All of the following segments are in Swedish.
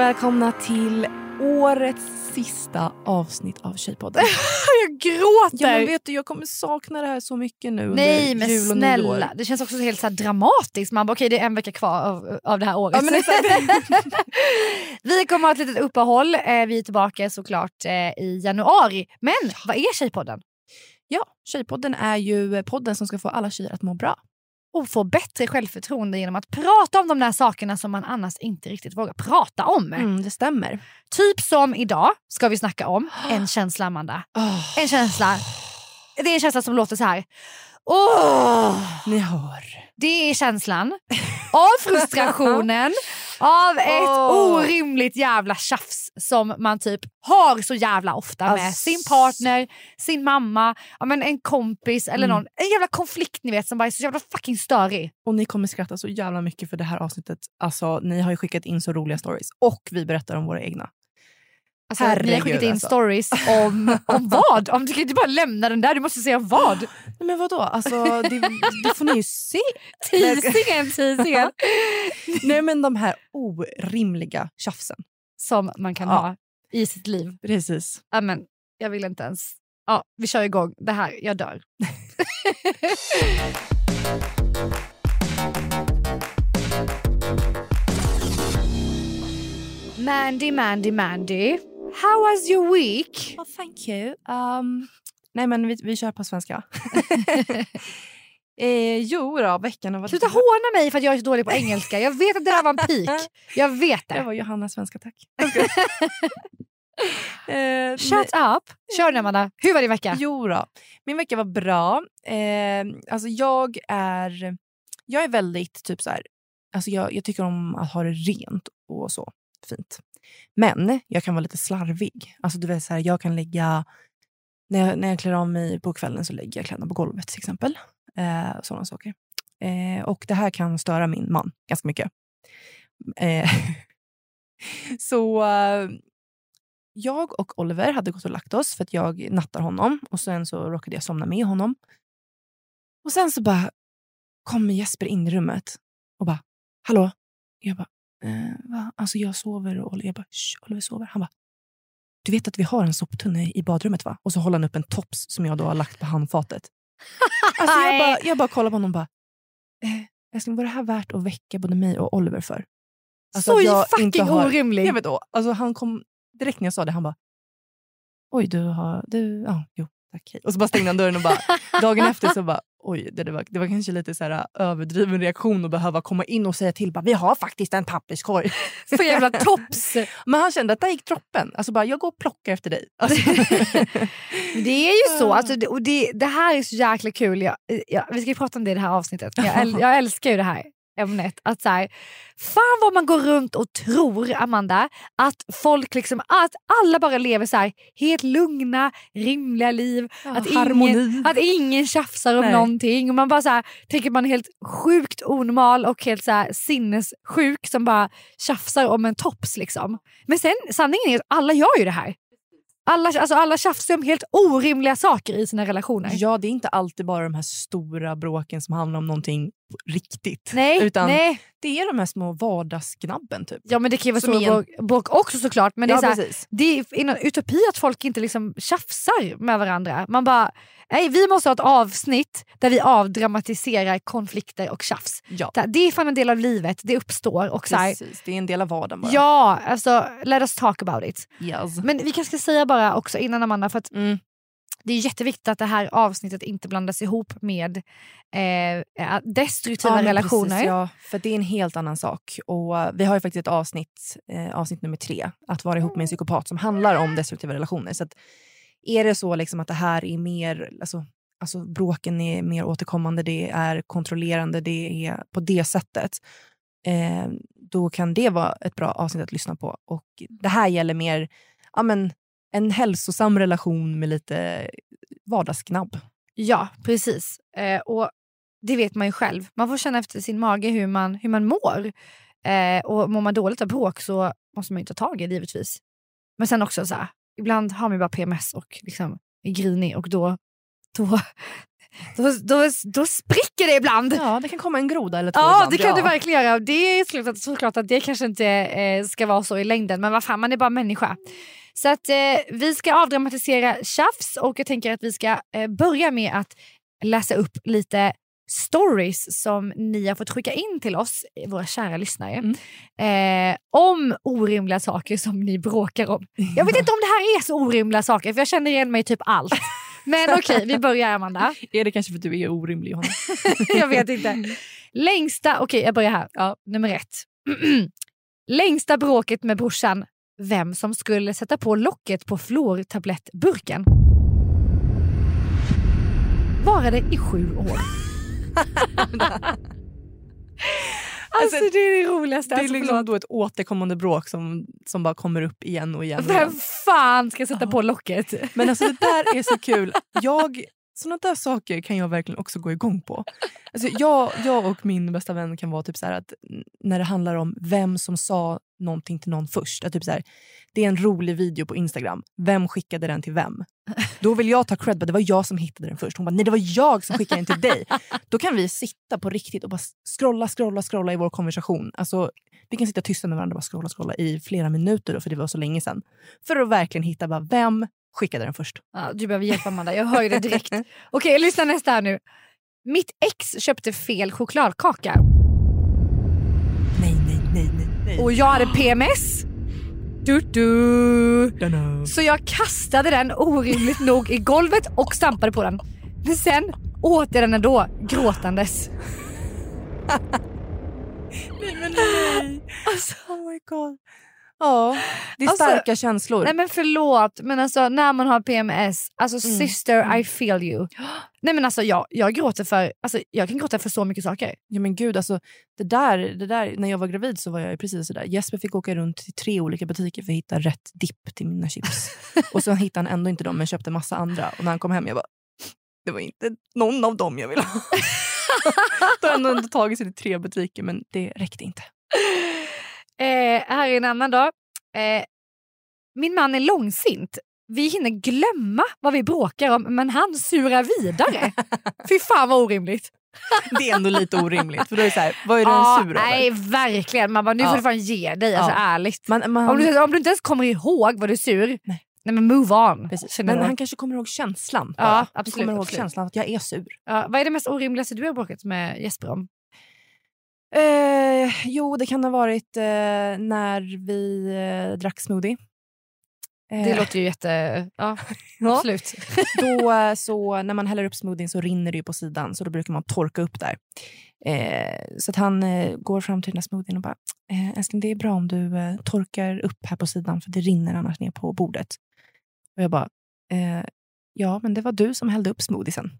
Välkomna till årets sista avsnitt av Tjejpodden. jag gråter! Ja, men vet du, jag kommer sakna det här så mycket nu Nej under men jul och nyår. snälla, det känns också helt så dramatiskt. Man bara okej det är en vecka kvar av, av det här året. Ja, men vi kommer ha ett litet uppehåll. Eh, vi är tillbaka såklart eh, i januari. Men vad är Tjejpodden? Ja, Tjejpodden är ju podden som ska få alla tjejer att må bra. Och få bättre självförtroende genom att prata om de där sakerna som man annars inte riktigt vågar prata om. Mm, det stämmer. Typ som idag ska vi snacka om en känsla Amanda. En känsla. Det är en känsla som låter så här. Åh! Ni hör. Det är känslan av frustrationen av ett Åh. orimligt jävla tjafs som man typ har så jävla ofta med Ass. sin partner, sin mamma, ja, men en kompis eller Mm. någon. En jävla konflikt ni vet som bara är så jävla fucking störig. Och ni kommer skratta så jävla mycket för det här avsnittet. Alltså, ni har ju skickat in så roliga stories och vi berättar om våra egna. Alltså, vi har Herregud, skickat in alltså. stories om, om vad? Om du kan inte bara lämna den där, du måste säga vad. Nej, men vadå? Alltså, det, det får ni ju se. Teasingen, teasingen. Nej men de här orimliga tjafsen. Som man kan Ja. ha i sitt liv. Precis. Ja, men, jag vill inte ens... Ja, vi kör igång. Det här, jag dör. Mandy, Mandy, Mandy. How was your week? Oh, thank you. Um, nej men vi, vi kör på svenska. eh, jo då, veckan har varit... Sluta håna mig för att jag är så dålig på engelska. Jag vet att det där var en peak. Jag vet Det det. var Johanna svenska tack. eh, Shut up. Kör nu Amanda. Hur var din vecka? Jo då. Min vecka var bra. Eh, alltså jag är, jag är väldigt typ så här, alltså jag, jag tycker om att ha det rent och så fint. Men jag kan vara lite slarvig. Alltså du vet så här, jag kan lägga, när jag, när jag klär av mig på kvällen så lägger jag kläderna på golvet till exempel. Eh, sådana saker. Eh, och det här kan störa min man ganska mycket. Eh, så eh, jag och Oliver hade gått och lagt oss för att jag nattar honom och sen så råkade jag somna med honom. Och sen så bara kommer Jesper in i rummet och bara “Hallå?” Jag bara eh, va? “Alltså jag sover” och Oliver, jag bara “Shh, Oliver sover”. Han bara “Du vet att vi har en soptunna i badrummet va?” Och så håller han upp en tops som jag då har lagt på handfatet. Alltså jag, bara, jag bara kollar på honom och bara eh, “Älskling, var det här värt att väcka både mig och Oliver för?” Alltså så jag inte fucking har- orimlig. jag vet då, alltså han kom direkt när jag sa det, han bara Oj, du har... Du, ja, jo, tack. Hej. Och så bara stängde han dörren och bara dagen efter så bara oj, det, det, var, det var kanske lite så här, äh, överdriven reaktion att behöva komma in och säga till bara, vi har faktiskt en papperskorg. För jävla tops. Men han kände att där gick droppen. Alltså bara, jag går och plockar efter dig. Alltså, Det är ju så. Alltså, det, och det, det här är så jäkla kul. Jag, jag, vi ska prata om det i det här avsnittet. Jag, jag älskar ju det här ämnet. Att så här, fan vad man går runt och tror, Amanda, att folk liksom, att alla bara lever så här helt lugna, rimliga liv. att, ingen, att ingen tjafsar om Nej. någonting. Och man bara så här, tänker man är helt sjukt onormal och helt så här, sinnessjuk som bara tjafsar om en tops. Liksom. Men sen sanningen är att alla gör ju det här. Alla, alltså alla tjafsar om helt orimliga saker i sina relationer. Ja, det är inte alltid bara de här stora bråken som handlar om någonting riktigt. Nej, Utan nej. det är de här små vardagsgnabben typ. Ja men det kan ju vara Som igen- bråk, bråk också såklart. Men det är, så här, det är en utopi att folk inte liksom tjafsar med varandra. Man bara, nej vi måste ha ett avsnitt där vi avdramatiserar konflikter och tjafs. Ja, Så här, Det är fan en del av livet, det uppstår. Och så här, precis. Det är en del av vardagen bara. ja, alltså let us talk about it. Yes. Men vi kanske ska säga bara också innan Amanda, för att Mm. Det är jätteviktigt att det här avsnittet inte blandas ihop med eh, destruktiva men relationer. Precis, ja, för det är en helt annan sak. Och Vi har ju faktiskt ett avsnitt, eh, avsnitt nummer tre, att vara ihop med en psykopat, som handlar om destruktiva relationer. Så att, är det så liksom att det här är mer, alltså, alltså bråken är mer återkommande, det är kontrollerande, det är på det sättet, eh, då kan det vara ett bra avsnitt att lyssna på. Och Det här gäller mer ja, men, en hälsosam relation med lite vardagsknabb. Ja, precis. Eh, och Det vet man ju själv. Man får känna efter sin mage hur man, hur man mår. Eh, och Mår man dåligt av bråk så måste man ju ta tag i det givetvis. Men sen också så här, ibland har man ju bara PMS och liksom är grinig och då, då, då, då, då spricker det ibland. Ja, det kan komma en groda eller två Ja, ibland. det kan ja. det verkligen göra. Det är såklart, såklart att det kanske inte eh, ska vara så i längden, men vad fan, man är bara människa. Så att eh, vi ska avdramatisera tjafs och jag tänker att vi ska eh, börja med att läsa upp lite stories som ni har fått skicka in till oss, eh, våra kära lyssnare, eh, om orimliga saker som ni bråkar om. Jag vet inte om det här är så orimliga saker, för jag känner igen mig i typ allt. Men okej, vi börjar Amanda. Är det kanske för att du är orimlig, Johanna? jag vet inte. Längsta, okej jag börjar här. Ja, nummer ett. Längsta bråket med brorsan. Vem som skulle sätta på locket på fluortablettburken. Varade i sju år. alltså, det är det roligaste. Det är Alltså, liksom då ett återkommande bråk som, som bara kommer upp igen och igen. Och Vem igen. fan ska sätta på locket? Men alltså det där är så kul. Jag, såna där saker kan jag verkligen också gå igång på. Alltså jag, jag och min bästa vän kan vara typ så här att när det handlar om vem som sa någonting till någon först. Att typ så här, det är en rolig video på Instagram. Vem skickade den till vem? Då vill jag ta cred att det var jag som hittade den först. Hon bara, nej det var jag som skickade den till dig. Då kan vi sitta på riktigt och bara scrolla, scrolla, scrolla i vår konversation. Alltså, vi kan sitta tysta med varandra och bara scrolla, scrolla i flera minuter då, för det var så länge sedan. För att verkligen hitta bara, vem skickade den först. Ja, du behöver hjälpa Amanda, jag hör ju det direkt. Okej, lyssna nästa här nu. Mitt ex köpte fel chokladkaka Nej, nej, nej, nej. nej. och jag hade PMS. Du, du. Så jag kastade den orimligt nog i golvet och stampade på den. Men sen åt jag den ändå gråtandes. Nej, men nej. Alltså, Oh my god. Ja, det är Alltså, starka känslor. nej men förlåt men alltså när man har PMS, alltså Mm. sister I feel you. Nej men alltså jag, jag gråter för, alltså jag kan gråta för så mycket saker. Ja men gud, alltså, det där, det där, när jag var gravid så var jag precis sådär. Jesper fick åka runt till tre olika butiker för att hitta rätt dipp till mina chips. och så hittade han ändå inte dem men köpte massa andra. Och när han kom hem jag bara, det var inte någon av dem jag ville ha. Då har han ändå tagit sig till tre butiker men det räckte inte. Eh, här är en annan då. Eh, min man är långsint. Vi hinner glömma vad vi bråkar om men han surar vidare. Fy fan vad orimligt. Det är ändå lite orimligt. För då är så här, vad är du Ja, sur nej över? verkligen. Man bara, nu Ja. får du fan ge dig. Alltså, Ja. ärligt. Man, man, Om, du, om du inte ens kommer ihåg vad du är sur, Nej. nej men move on. Precis. Men han kanske kommer ihåg känslan. Ja, absolut, kommer ihåg absolut. känslan att jag är sur. Ja, vad är det mest orimligaste du har bråkat med Jesper om? Eh, jo, det kan ha varit eh, när vi eh, drack smoothie. Eh, Det låter ju jätte... Ja, Ja. absolut. då, eh, så, när man häller upp smoothien så rinner det ju på sidan, så då brukar man torka upp där. Eh, så att han eh, går fram till den här smoothien och bara, eh, älskling det är bra om du eh, torkar upp här på sidan för det rinner annars ner på bordet. Och jag bara, eh, ja men det var du som hällde upp smoothiesen.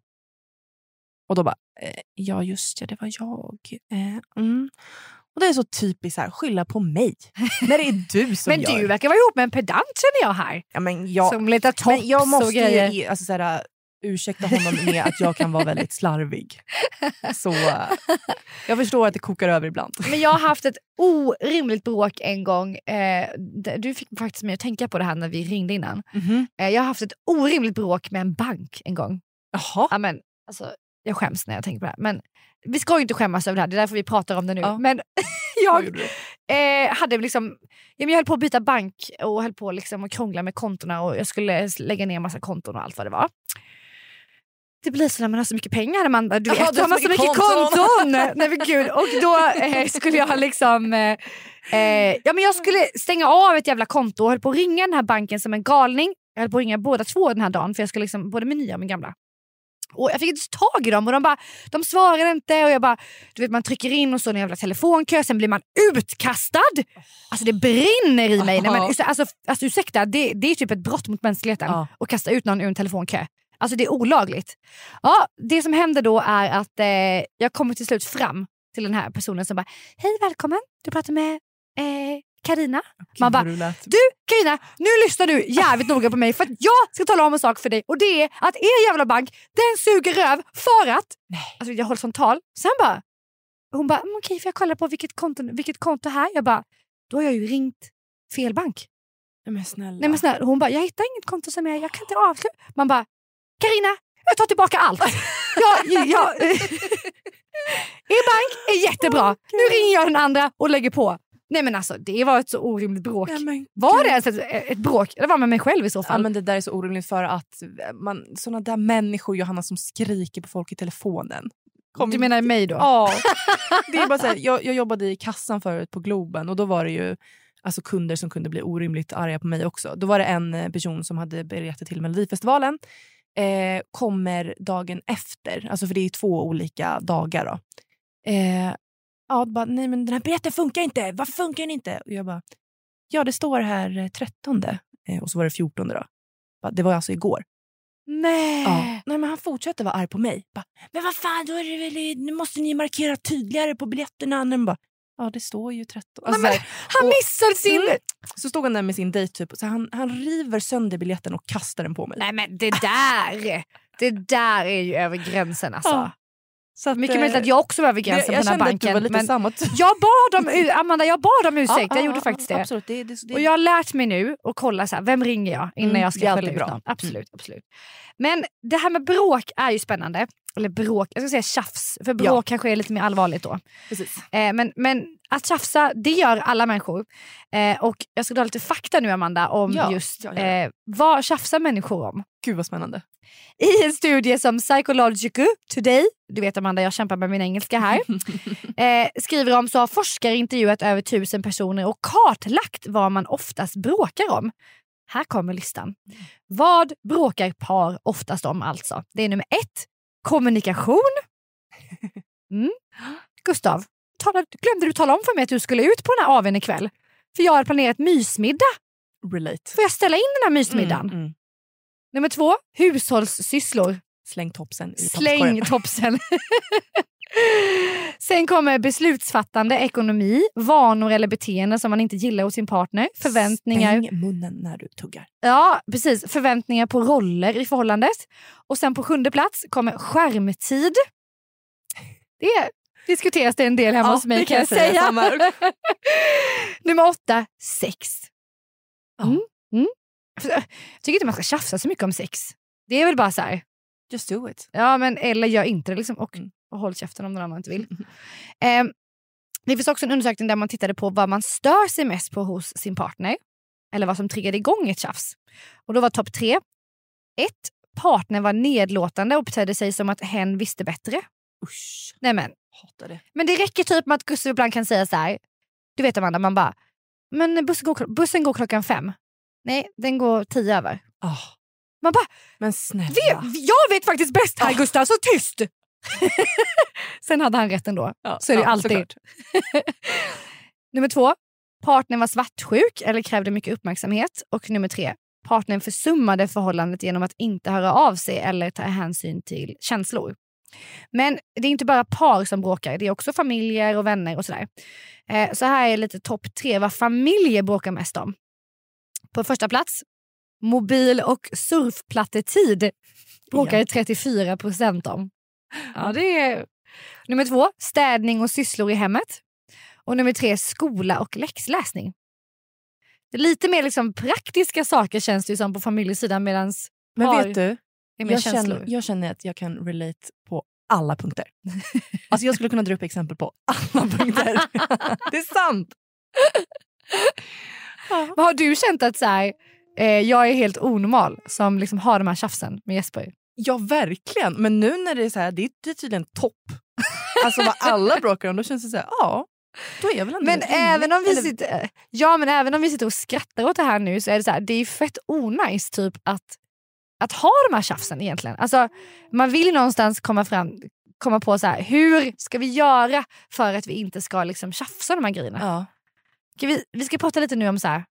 Och då bara, eh, ja just ja, det var jag. Eh, mm. Och det är så typiskt så här, skylla på mig. när det är du som Men gör. du verkar vara ihop med en pedant känner jag här. ja, men jag, Som letar tops men jag måste och grejer. ju alltså, så här, ursäkta honom med att jag kan vara väldigt slarvig. Så äh, jag förstår att det kokar över ibland. Men jag har haft ett orimligt bråk en gång. Eh, du fick faktiskt mig att tänka på det här när vi ringde innan. Eh, jag har haft ett orimligt bråk med en bank en gång. Jaha. Ja, men, alltså, jag skäms när jag tänker på det här. Men vi ska ju inte skämmas över det här, det är därför vi pratar om det nu. Ja. Men jag eh, hade liksom, jag höll på att byta bank och höll på liksom att krångla med kontona och jag skulle lägga ner massa konton och allt vad det var. Det blir så när man har så mycket pengar Amanda. Du vet, du har man så mycket konton. Nej men gud. Och då eh, skulle jag liksom... Eh, eh, ja, men jag skulle stänga av ett jävla konto och höll på att ringa den här banken som en galning. Jag höll på att ringa båda två den här dagen för jag ska liksom, både min nya och min gamla. Och Jag fick inte tag i dem och de bara, de svarade inte och jag bara, du vet man trycker in och så en jävla telefonkö, sen blir man utkastad. Alltså det brinner i mig. Nej, men, alltså, alltså ursäkta, det, det är typ ett brott mot mänskligheten Ja. att kasta ut någon ur en telefonkö. Alltså det är olagligt. Ja, det som händer då är att eh, jag kommer till slut fram till den här personen som bara, hej välkommen, du pratar med eh, Karina. Man bara, du Karina, nu lyssnar du jävligt noga på mig för att jag ska tala om en sak för dig och det är att er jävla bank den suger röv för att... Nej. Alltså jag håller sånt tal. Sen bara... Hon bara, "Mm, okej får jag kolla på vilket konto, vilket konto här? Jag bara, då har jag ju ringt fel bank. Nej men snälla. Nej, men snälla, hon bara, jag hittar inget konto som är, jag kan inte avsluta. Man bara, Karina, jag tar tillbaka allt. jag, jag, er bank är jättebra. Nu ringer jag den andra och lägger på. Nej men alltså det var ett så orimligt bråk. Nej, Var det ens ett, ett bråk? Det var med mig själv i så Ja, fall. men det där är så orimligt för att man, såna där människor Johanna som skriker på folk i telefonen. Kom du menar mig då? Ja. Det är bara så här, jag, jag jobbade i kassan förut på Globen och då var det ju alltså kunder som kunde bli orimligt arga på mig också. Då var det en eh, person som hade biljetter till Melodifestivalen. Eh, kommer dagen efter, alltså för det är två olika dagar. Då. Eh, ja, bara, nej men den här biljetten funkar inte. Varför funkar den inte? Och jag bara, ja det står här eh, 13 eh, och så var det 14 då. Det var alltså igår. Nej. Ja. Nej, men han fortsätter vara arg på mig. Bara, men vad fan, då väl, nu måste ni markera tydligare på biljetterna. Men bara, ja, det står ju 13. Alltså, Nej, här, Han och- missar sin... Mm. så stod han där med sin dejt typ, så han, han river sönder biljetten och kastar den på mig. Nej men det där, det där är ju över gränsen alltså. Ja. Så att, Mycket eh, möjligt att jag också var över jag, gränsen jag på den här kände att du banken. var lite men samma jag bad om, Amanda, jag bad om ursäkt, Ja, jag ja, gjorde ja, faktiskt det. Absolut, det, det, det Och jag har lärt mig nu att kolla så här, vem ringer jag innan Mm, jag det ska skälla ut bra. någon. Absolut, absolut. Men det här med bråk är ju spännande. Eller bråk, jag ska säga tjafs. För bråk Ja. kanske är lite mer allvarligt då. precis. Eh, men, men att tjafsa, det gör alla människor. Eh, och jag ska dra lite fakta nu Amanda om Ja, just ja, ja. eh, vad tjafsar människor om. Gud vad spännande. I en studie som Psychological Today, du vet Amanda jag kämpar med min engelska här, eh, skriver om så har forskare intervjuat över tusen personer och kartlagt vad man oftast bråkar om. Här kommer listan. Vad bråkar par oftast om alltså? Det är nummer ett, kommunikation. Mm. Gustav, tala, glömde du tala om för mig att du skulle ut på den här AWn ikväll? För jag har planerat mysmiddag. Relate. Får jag ställa in den här mysmiddagen? Mm, mm. Nummer två, hushållssysslor. Släng topsen i Släng papperskorgen. topsen. Sen kommer beslutsfattande, ekonomi, vanor eller beteenden som man inte gillar hos sin partner. Förväntningar, Stäng munnen när du tuggar. ja, precis, förväntningar på roller i förhållandet. Och sen på sjunde plats kommer skärmtid. Det diskuteras det en del hemma Ja, hos mig kan jag jag säga. Nummer åtta, sex. Mm. Mm. Jag tycker inte man ska tjafsa så mycket om sex. Det är väl bara så här, Just do it. Ja, men eller gör inte det liksom, och, Mm. Och håll käften om någon annan inte vill. Ehm, det finns också en undersökning där man tittade på vad man stör sig mest på hos sin partner. Eller vad som triggade igång ett tjafs. Och då var topp tre. Ett, Partnern var nedlåtande och betedde sig som att hen visste bättre. Usch, Nej, men, hatar det. men det räcker typ med att Gustav ibland kan säga så här. Du vet Amanda, man bara men bussen går, bussen går klockan fem. Nej, den går tio över. Ah, Man bara, men snälla. "Ve- jag vet faktiskt bäst här Ah. Gustav, så tyst! Sen hade han rätt ändå. Ja, Så är det ja, alltid. Nummer två, partnern var svartsjuk eller krävde mycket uppmärksamhet. Och nummer tre, partnern försummade förhållandet genom att inte höra av sig eller ta hänsyn till känslor. Men det är inte bara par som bråkar, det är också familjer och vänner och sådär. Eh, så här är lite topp tre vad familjer bråkar mest om. På första plats, mobil och surfplattetid bråkar Ja. 34 procent om. Ja, det är... Nummer två, städning och sysslor i hemmet. Och nummer tre, skola och läxläsning. Det är lite mer liksom praktiska saker känns det som på familjesidan medan Men vet du, jag känslor. känner, jag känner att jag kan relate på alla punkter. Alltså jag skulle kunna dra upp exempel på alla punkter. det är sant! Men har du känt att så här, eh, jag är helt onormal som liksom har de här tjafsen med Jesper? Ja, verkligen. Men nu när det är så här, det är tydligen topp. Alltså vad alla bråkar om, då känns det så här, ja, Då är väl Men även om, vi Eller- sitter, ja, men även om vi sitter och skrattar åt det här nu så är det så här, det är fett onajs typ att, att ha de här tjafsen egentligen. Alltså, man vill någonstans komma, fram, komma på så här, hur ska vi göra för att vi inte ska liksom tjafsa de här grejerna. Ja, Ska vi, vi ska prata lite nu om så här,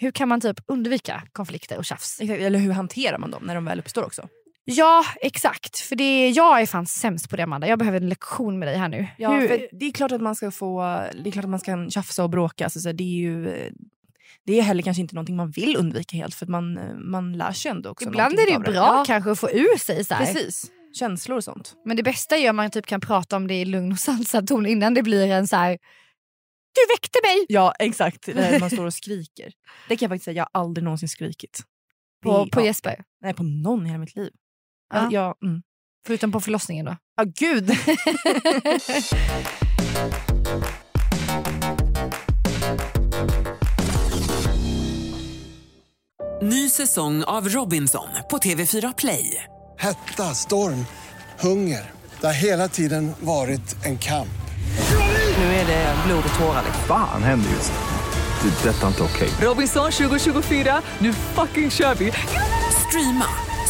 hur kan man typ undvika konflikter och tjafs. Eller hur hanterar man dem när de väl uppstår också? Ja exakt, för det jag är fan sämst på det Amanda. Jag behöver en lektion med dig här nu. Ja, det är klart att man ska få, det är klart att man kan tjafsa och bråka. Alltså, så det är ju det är heller kanske inte någonting man vill undvika helt för man, man lär sig ändå också ibland är det ju bra Ja, kanske att få ur sig så här. precis. Känslor och sånt. Men det bästa är om man typ kan prata om det i lugn och sansad ton innan det blir en så här. Du väckte mig! Ja exakt, när man står och skriker. Det kan jag faktiskt säga, jag har aldrig någonsin skrikit. På, Det- på ja, Jesper. Nej, på någon i hela mitt liv. Ja. Ja. Ja, mm. Förutom på förlossningen då. ah, gud! Ny säsong av Robinson på TV4 Play. Hetta, storm, hunger. Det har hela tiden varit en kamp. Nu är det blod och tårar. liksom. Fan händer just. Det. är Detta är inte okej. Robinson 2024, nu fucking kör vi! Streama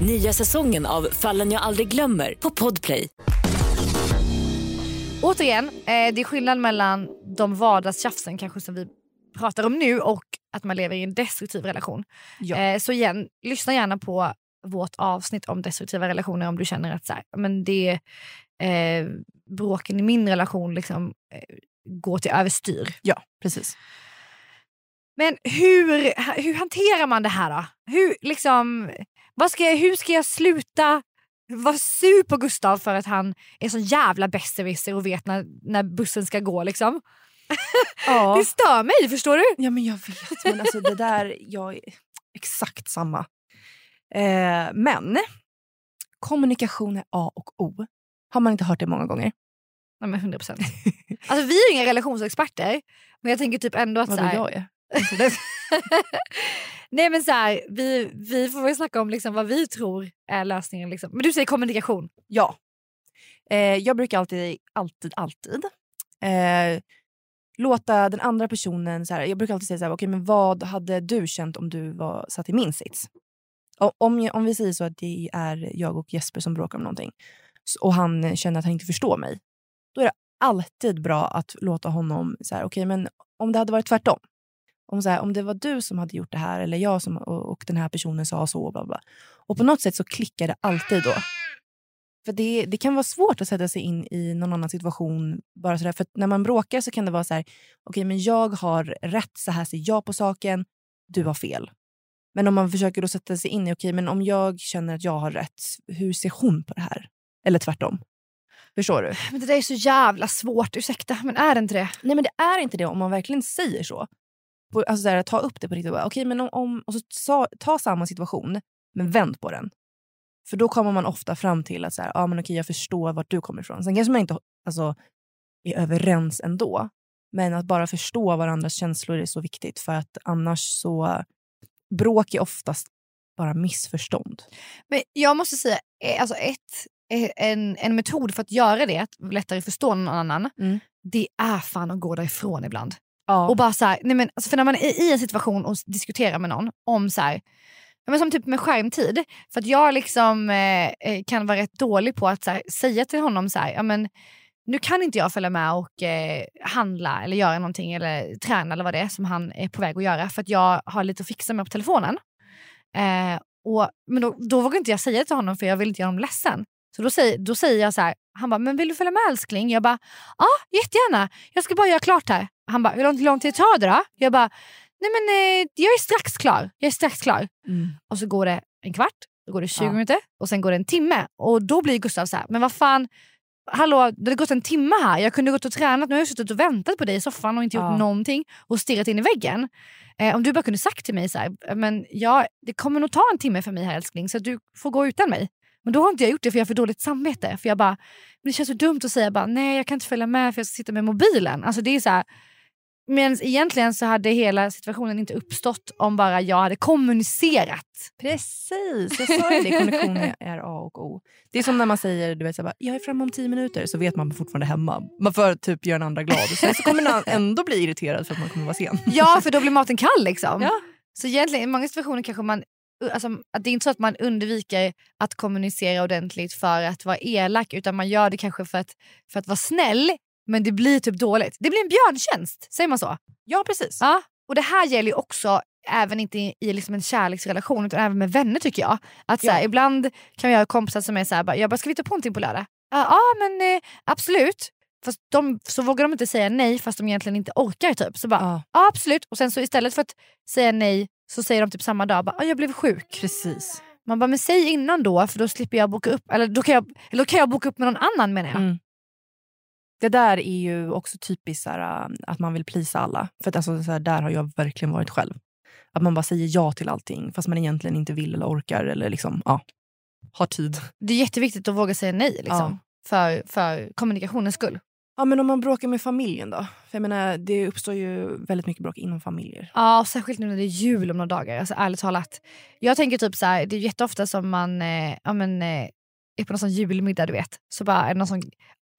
Nya säsongen av Fallen jag aldrig glömmer på Podplay. Återigen, eh, det är skillnad mellan de vardagstjafsen kanske som vi pratar om nu och att man lever i en destruktiv relation. Ja. Eh, så igen, lyssna gärna på vårt avsnitt om destruktiva relationer om du känner att så här, men det eh, bråken i min relation liksom, eh, går till överstyr. ja, precis. Men hur, hur hanterar man det här då? Hur, liksom, vad ska jag, hur ska jag sluta vara sur på Gustav för att han är så jävla besserwisser och vet när, när bussen ska gå liksom? Ja. Det stör mig, förstår du? Ja men jag vet, men alltså det där, jag är exakt samma. Eh, men kommunikation är A och O. Har man inte hört det många gånger? Nej, men 100 procent. Alltså, vi är inga relationsexperter, men jag tänker typ ändå att... Vadå jag är? Nej men så här, vi, vi får väl snacka om liksom vad vi tror är lösningen. Liksom. Men du säger kommunikation. Ja. Eh, jag brukar alltid, alltid, alltid eh, låta den andra personen... Så här, jag brukar alltid säga så här, okay, men vad hade du känt om du var satt i min sits? Om, om vi säger så att det är jag och Jesper som bråkar om någonting och han känner att han inte förstår mig. Då är det alltid bra att låta honom... Så här, okay, men om det hade varit tvärtom. Om, så här, om det var du som hade gjort det här eller jag som, och, och den här personen sa så. Bla bla. Och på något sätt så klickar det alltid då. För det, det kan vara svårt att sätta sig in i någon annan situation. bara sådär. För att när man bråkar så kan det vara så här, okej men jag har rätt, så här ser jag på saken, du har fel. Men om man försöker då sätta sig in i, okej men om jag känner att jag har rätt, hur ser hon på det här? Eller tvärtom. Förstår du? Men det där är så jävla svårt, ursäkta men är det inte det? Nej men det är inte det om man verkligen säger så. På, alltså så här, ta upp det på riktigt. och bara, Okej, men om, om, och så sa, ta samma situation, men vänd på den. För då kommer man ofta fram till att så här, ah, men okej, jag förstår vart du kommer ifrån. Sen kanske man inte alltså, är överens ändå. Men att bara förstå varandras känslor är så viktigt. För att annars så... Bråk är oftast bara missförstånd. Men jag måste säga, eh, alltså ett, eh, en, en metod för att göra det, att lättare förstå någon annan, Mm. det är fan att gå därifrån ibland. Ja. Och bara så här, nej men, alltså för när man är i en situation och diskuterar med någon om så här, ja men som typ med skärmtid. För att jag liksom eh, eh, kan vara rätt dålig på att så här, säga till honom så här, ja men nu kan inte jag följa med och eh, handla eller göra någonting eller träna eller vad det är som han är på väg att göra för att jag har lite att fixa med på telefonen. Eh, och, men då, då vågar inte jag säga det till honom för jag vill inte göra honom ledsen. Så då säger, då säger jag så här, han bara, men vill du följa med älskling? Jag bara, ja jättegärna, jag ska bara göra klart här. Han bara, hur lång, lång tid tar det då? Jag bara, nej men eh, jag är strax klar. Jag är strax klar. Mm. Och så går det en kvart, då går det 20 Ja. minuter och sen går det en timme. Och då blir Gustav så här, men vad fan, hallå det har gått en timme här, jag kunde gått och tränat, nu har jag suttit och väntat på dig i soffan och inte gjort Ja. någonting och stirrat in i väggen. Eh, om du bara kunde sagt till mig så här, men ja, det kommer nog ta en timme för mig här älskling så du får gå utan mig. Men då har inte jag gjort det för jag har för dåligt samvete. För jag bara, men det känns så dumt att säga bara, nej jag kan inte följa med för jag ska sitta med mobilen. Alltså det är så här, men egentligen så hade hela situationen inte uppstått om bara jag hade kommunicerat. Precis, jag sa ju det. Kommunikation är A och O. Det är som när man säger du vet, så här, jag är framme om tio minuter så vet man fortfarande hemma. Man får typ göra en andra glad. Sen så kommer man ändå bli irriterad för att man kommer vara sen. Ja, för då blir maten kall liksom. Ja. Så egentligen i många situationer kanske man Alltså, det är inte så att man undviker att kommunicera ordentligt för att vara elak utan man gör det kanske för att, för att vara snäll men det blir typ dåligt. Det blir en björntjänst, säger man så? Ja, precis. Ja. Och det här gäller ju också även inte i, i liksom en kärleksrelation utan även med vänner tycker jag. Att så här, Ja. Ibland kan jag ha kompisar som är så här, jag bara, ska vi ta på någonting på lördag? Ja, ja men eh, absolut. Fast de, så vågar de inte säga nej fast de egentligen inte orkar. typ. Så bara, Ja. ja absolut. Och sen så istället för att säga nej så säger de typ samma dag, bara, ja, jag blev sjuk. Precis. Man bara, men säg innan då för då slipper jag boka upp. Eller då kan jag, eller då kan jag boka upp med någon annan menar jag. Mm. Det där är ju också typiskt här, äh, att man vill plisa alla. För att alltså, så här, där har jag verkligen varit själv. Att man bara säger ja till allting fast man egentligen inte vill eller orkar eller liksom, ja, har tid. Det är jätteviktigt att våga säga nej liksom, för, för kommunikationens skull. Ja, men om man bråkar med familjen då? För jag menar, det uppstår ju väldigt mycket bråk inom familjer. Ja, särskilt nu när det är jul om några dagar. Alltså, ärligt talat. Jag tänker typ så här, det är jätteofta som man eh, ja, men, eh, är på någon sån julmiddag du vet. Så bara är någon sån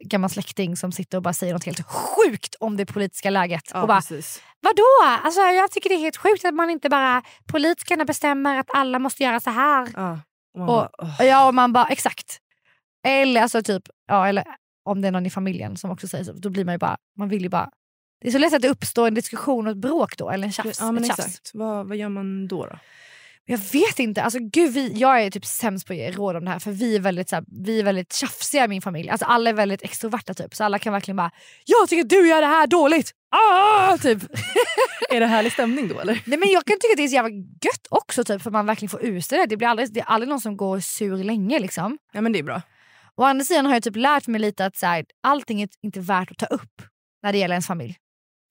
gammal släkting som sitter och bara säger något helt sjukt om det politiska läget. och bara, precis. Vadå? Alltså, jag tycker det är helt sjukt att man inte bara politikerna bestämmer att alla måste göra så här. Ja. Och man Och- bara, åh. Ja, och man bara exakt. Eller alltså typ, ja, eller om det är någon i familjen som också säger så, då blir man ju bara, man vill ju bara det är så lätt att det uppstår en diskussion och ett bråk då, eller en tjafs. ja, men ett tjafs. exakt. Vad, vad gör man då? då? Jag vet inte. Alltså, gud, vi, jag är typ sämst på att ge råd om det här för vi är väldigt, så här, vi är väldigt tjafsiga i min familj. Alltså, alla är väldigt extroverta typ. Så alla kan verkligen bara “jag tycker du gör det här dåligt”. Ah! Typ. Är det härlig stämning då eller? Nej, men jag kan tycka att det är så jävla gött också typ, för man verkligen får ut det. Det, blir aldrig, det är aldrig någon som går sur länge. Liksom. Ja men det är bra. Å andra sidan har jag typ lärt mig lite att så här, allting är inte värt att ta upp när det gäller ens familj.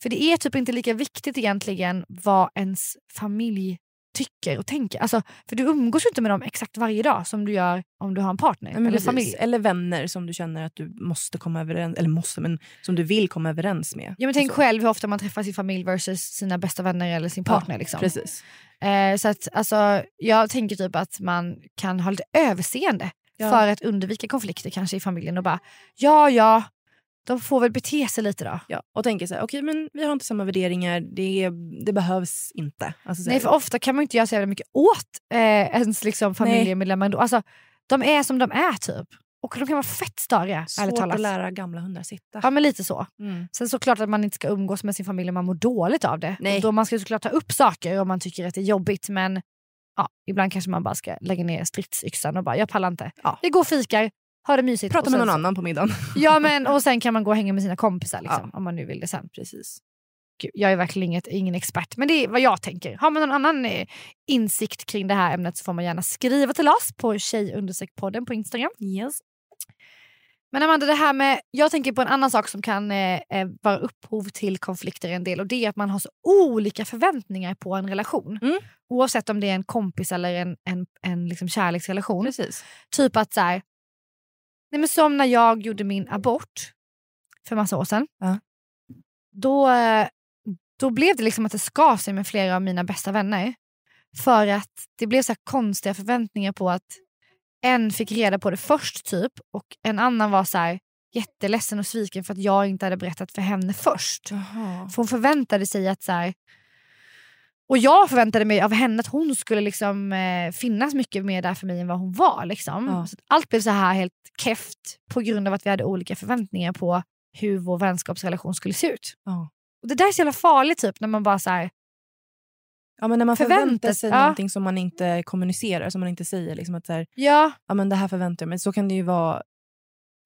För det är typ inte lika viktigt egentligen vad ens familj tycker och tänker. Alltså, för du umgås ju inte med dem exakt varje dag som du gör om du har en partner Ja, eller precis. familj. Eller vänner som du känner att du måste komma överens eller måste, men som du vill komma överens med. Ja, men tänk själv hur ofta man träffar sin familj versus sina bästa vänner eller sin partner. Ja, liksom. Precis. Eh, så att, alltså, jag tänker typ att man kan ha lite överseende Ja. för att undvika konflikter kanske i familjen och bara ja ja, de får väl bete sig lite då. Ja, och tänker så här, okej men vi har inte samma värderingar, det, det behövs inte. Alltså, så Nej för ofta kan man inte göra så jävla mycket åt eh, ens liksom, familjemedlemmar. ändå. Alltså, de är som de är typ. Och de kan vara fett störiga svårt att lära gamla hundar sitta. Ja men lite så. Mm. Sen såklart att man inte ska umgås med sin familj om man mår dåligt av det. Nej. Då man ska såklart ta upp saker om man tycker att det är jobbigt men ja, ibland kanske man bara ska lägga ner stridsyxan och bara jag pallar inte. Ja. Vi går och fikar, har det mysigt. Prata med någon så- annan på middagen. Ja men och sen kan man gå och hänga med sina kompisar liksom, Ja. om man nu vill det sen. Precis. Gud, jag är verkligen inget, ingen expert men det är vad jag tänker. Har man någon annan eh, insikt kring det här ämnet så får man gärna skriva till oss på tjejunderstreckpodden på Instagram. Yes. Men Amanda, det här med, jag tänker på en annan sak som kan eh, eh, vara upphov till konflikter en del och det är att man har så olika förväntningar på en relation. Mm. Oavsett om det är en kompis eller en, en, en liksom kärleksrelation. Precis. Typ att så här, nej men som när jag gjorde min abort för massa år sedan. Ja. Då, då blev det liksom att det skar sig med flera av mina bästa vänner. För att det blev så konstiga förväntningar på att en fick reda på det först typ och en annan var så här jätteledsen och sviken för att jag inte hade berättat för henne först. Jaha. För hon förväntade sig att så här, och jag förväntade mig av henne att hon skulle liksom, eh, finnas mycket mer där för mig än vad hon var. Liksom. Ja. Så allt blev så här helt keft på grund av att vi hade olika förväntningar på hur vår vänskapsrelation skulle se ut. Ja. Och Det där är så jävla farligt typ när man bara så här, Ja, men när man Förväntar sig ja. någonting som man inte kommunicerar, som man inte säger. Liksom att så här, ja, ja, men det här förväntar jag mig. Så kan det ju vara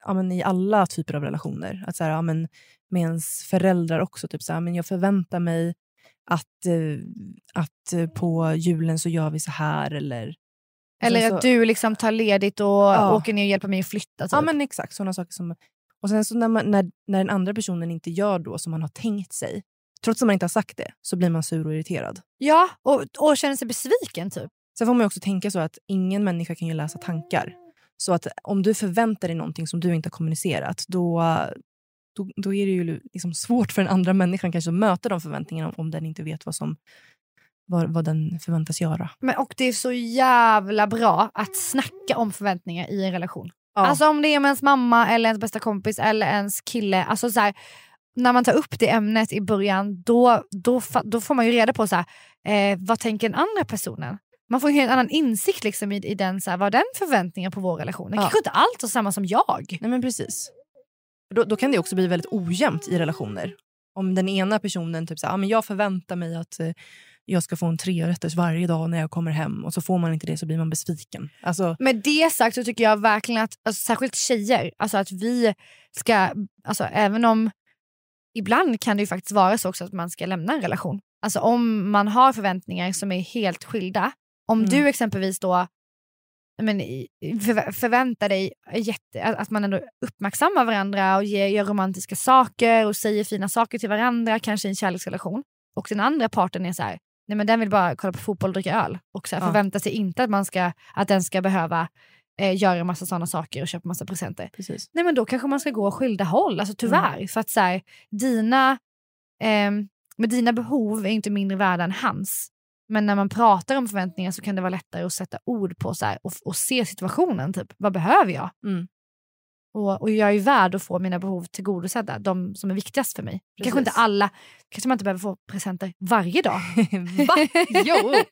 ja, men i alla typer av relationer. Att så här, ja, men med ens föräldrar också. Typ så här, men jag förväntar mig att, eh, att eh, på julen så gör vi så här. Eller, eller sen att så, du liksom tar ledigt och Ja. åker ner och hjälper mig att flytta. Typ. Ja men exakt, sådana saker som Och sen så när, man, när, när den andra personen inte gör då som man har tänkt sig, trots att man inte har sagt det, så blir man sur och irriterad. Ja, och, och känner sig besviken typ. Sen får man också tänka så att ingen människa kan ju läsa tankar. Så att om du förväntar dig någonting som du inte har kommunicerat, då, då, då är det ju liksom svårt för den andra människan kanske att möta de förväntningarna om den inte vet vad, som, vad, vad den förväntas göra. Men, och det är så jävla bra att snacka om förväntningar i en relation. Ja. Alltså om det är med ens mamma eller ens bästa kompis eller ens kille. Alltså så här, när man tar upp det ämnet i början då, då, då får man ju reda på så här, eh, vad tänker den andra personen. Man får en helt annan insikt liksom i, i den, så här, vad den förväntningar på vår relation. Den Ja. kanske inte allt är samma som jag. Nej men precis. Då, då kan det också bli väldigt ojämnt i relationer. Om den ena personen typ så här, ah, men jag förväntar mig att eh, jag ska få en trerätters varje dag när jag kommer hem och så får man inte det så blir man besviken. Alltså, Med det sagt så tycker jag verkligen att, alltså, särskilt tjejer, alltså att vi ska, alltså även om ibland kan det ju faktiskt vara så också att man ska lämna en relation. Alltså om man har förväntningar som är helt skilda. Om Mm. du exempelvis då men, i- förvä- förväntar dig jätte, att man ändå uppmärksammar varandra och ger, gör romantiska saker och säger fina saker till varandra, kanske i en kärleksrelation. Och den andra parten är så här, nej men den vill bara kolla på fotboll och dricka öl. Och så här, Ja. förväntar sig inte att, man ska, att den ska behöva eh, göra massa sådana saker och köpa massa presenter. precis. Nej men då kanske man ska gå skilda håll, alltså tyvärr. För att så här, dina, ehm, med dina behov är inte mindre värda än hans. Men när man pratar om förväntningar så kan det vara lättare att sätta ord på så här, och, och se situationen. Typ. Vad behöver jag? Mm. Och, och jag är värd att få mina behov tillgodosedda, de som är viktigast för mig. Kanske inte Precis. alla, kanske man inte behöver få presenter varje dag. Va? Jo!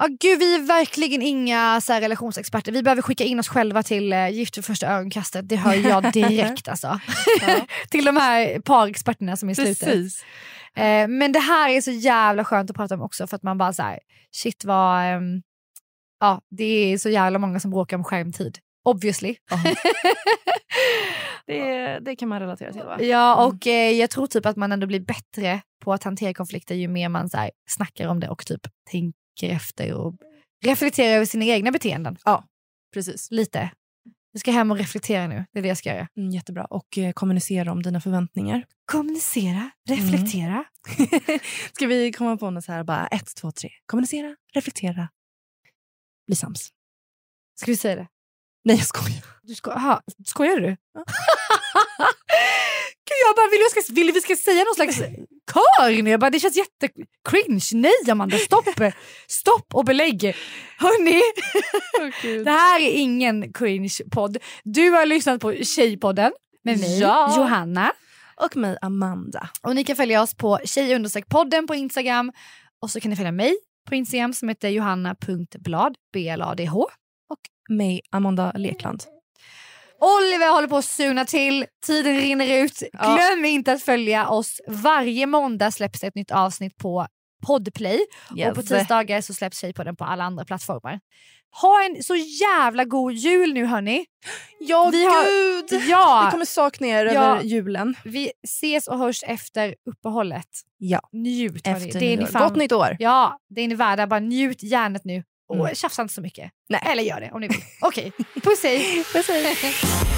Ja, gud, vi är verkligen inga så här, relationsexperter. Vi behöver skicka in oss själva till eh, Gift vid första ögonkastet. Det hör jag direkt alltså. till de här parexperterna som är i slutet. Precis. Eh, men det här är så jävla skönt att prata om också för att man bara så här, shit vad, ehm, ja det är så jävla många som bråkar om skärmtid. Obviously. Det, det kan man relatera till va? Ja och eh, jag tror typ att man ändå blir bättre på att hantera konflikter ju mer man så här, snackar om det och typ tänker efter och reflekterar över sina egna beteenden. Precis. Lite. Jag ska hem och reflektera nu, det är det jag ska göra. Mm, jättebra. Och eh, kommunicera om dina förväntningar. Kommunicera, reflektera. Ska vi komma på något så här bara ett, två, tre. Kommunicera, reflektera, bli sams. Ska vi säga det? Nej jag skojar. Du sko aha, skojar du? Gud, jag bara, vill, vi ska, vill vi ska säga någon slags kör nu? Jag bara, det känns jättecringe. Nej Amanda, stopp! Stopp och belägg. Hörni, det här är ingen cringe-podd. Du har lyssnat på Tjejpodden med mig, Ja. Johanna. Och mig Amanda. Och ni kan följa oss på tjej-podden på Instagram. Och så kan ni följa mig på Instagram som heter johanna.blad, B-L-A-D-H. Mig Amanda Lekland. Oliver håller på att suna till, tiden rinner ut. Ja. Glöm inte att följa oss. Varje måndag släpps det ett nytt avsnitt på Podplay. Och på tisdagar så släpps Tjejpodden på alla andra plattformar. Ha en så jävla god jul nu hörni. Ja Vi har- gud! Ja. Vi kommer sakna er Ja. över julen. Vi ses och hörs efter uppehållet. Ja. Njut. Efter det är ni fan, Gott nytt år! Ja, det är ni värda. Bara njut järnet nu. Och Mm. tjafsa inte så mycket. Nej. Eller gör det om ni vill. Okej, puss hej. Puss, hej.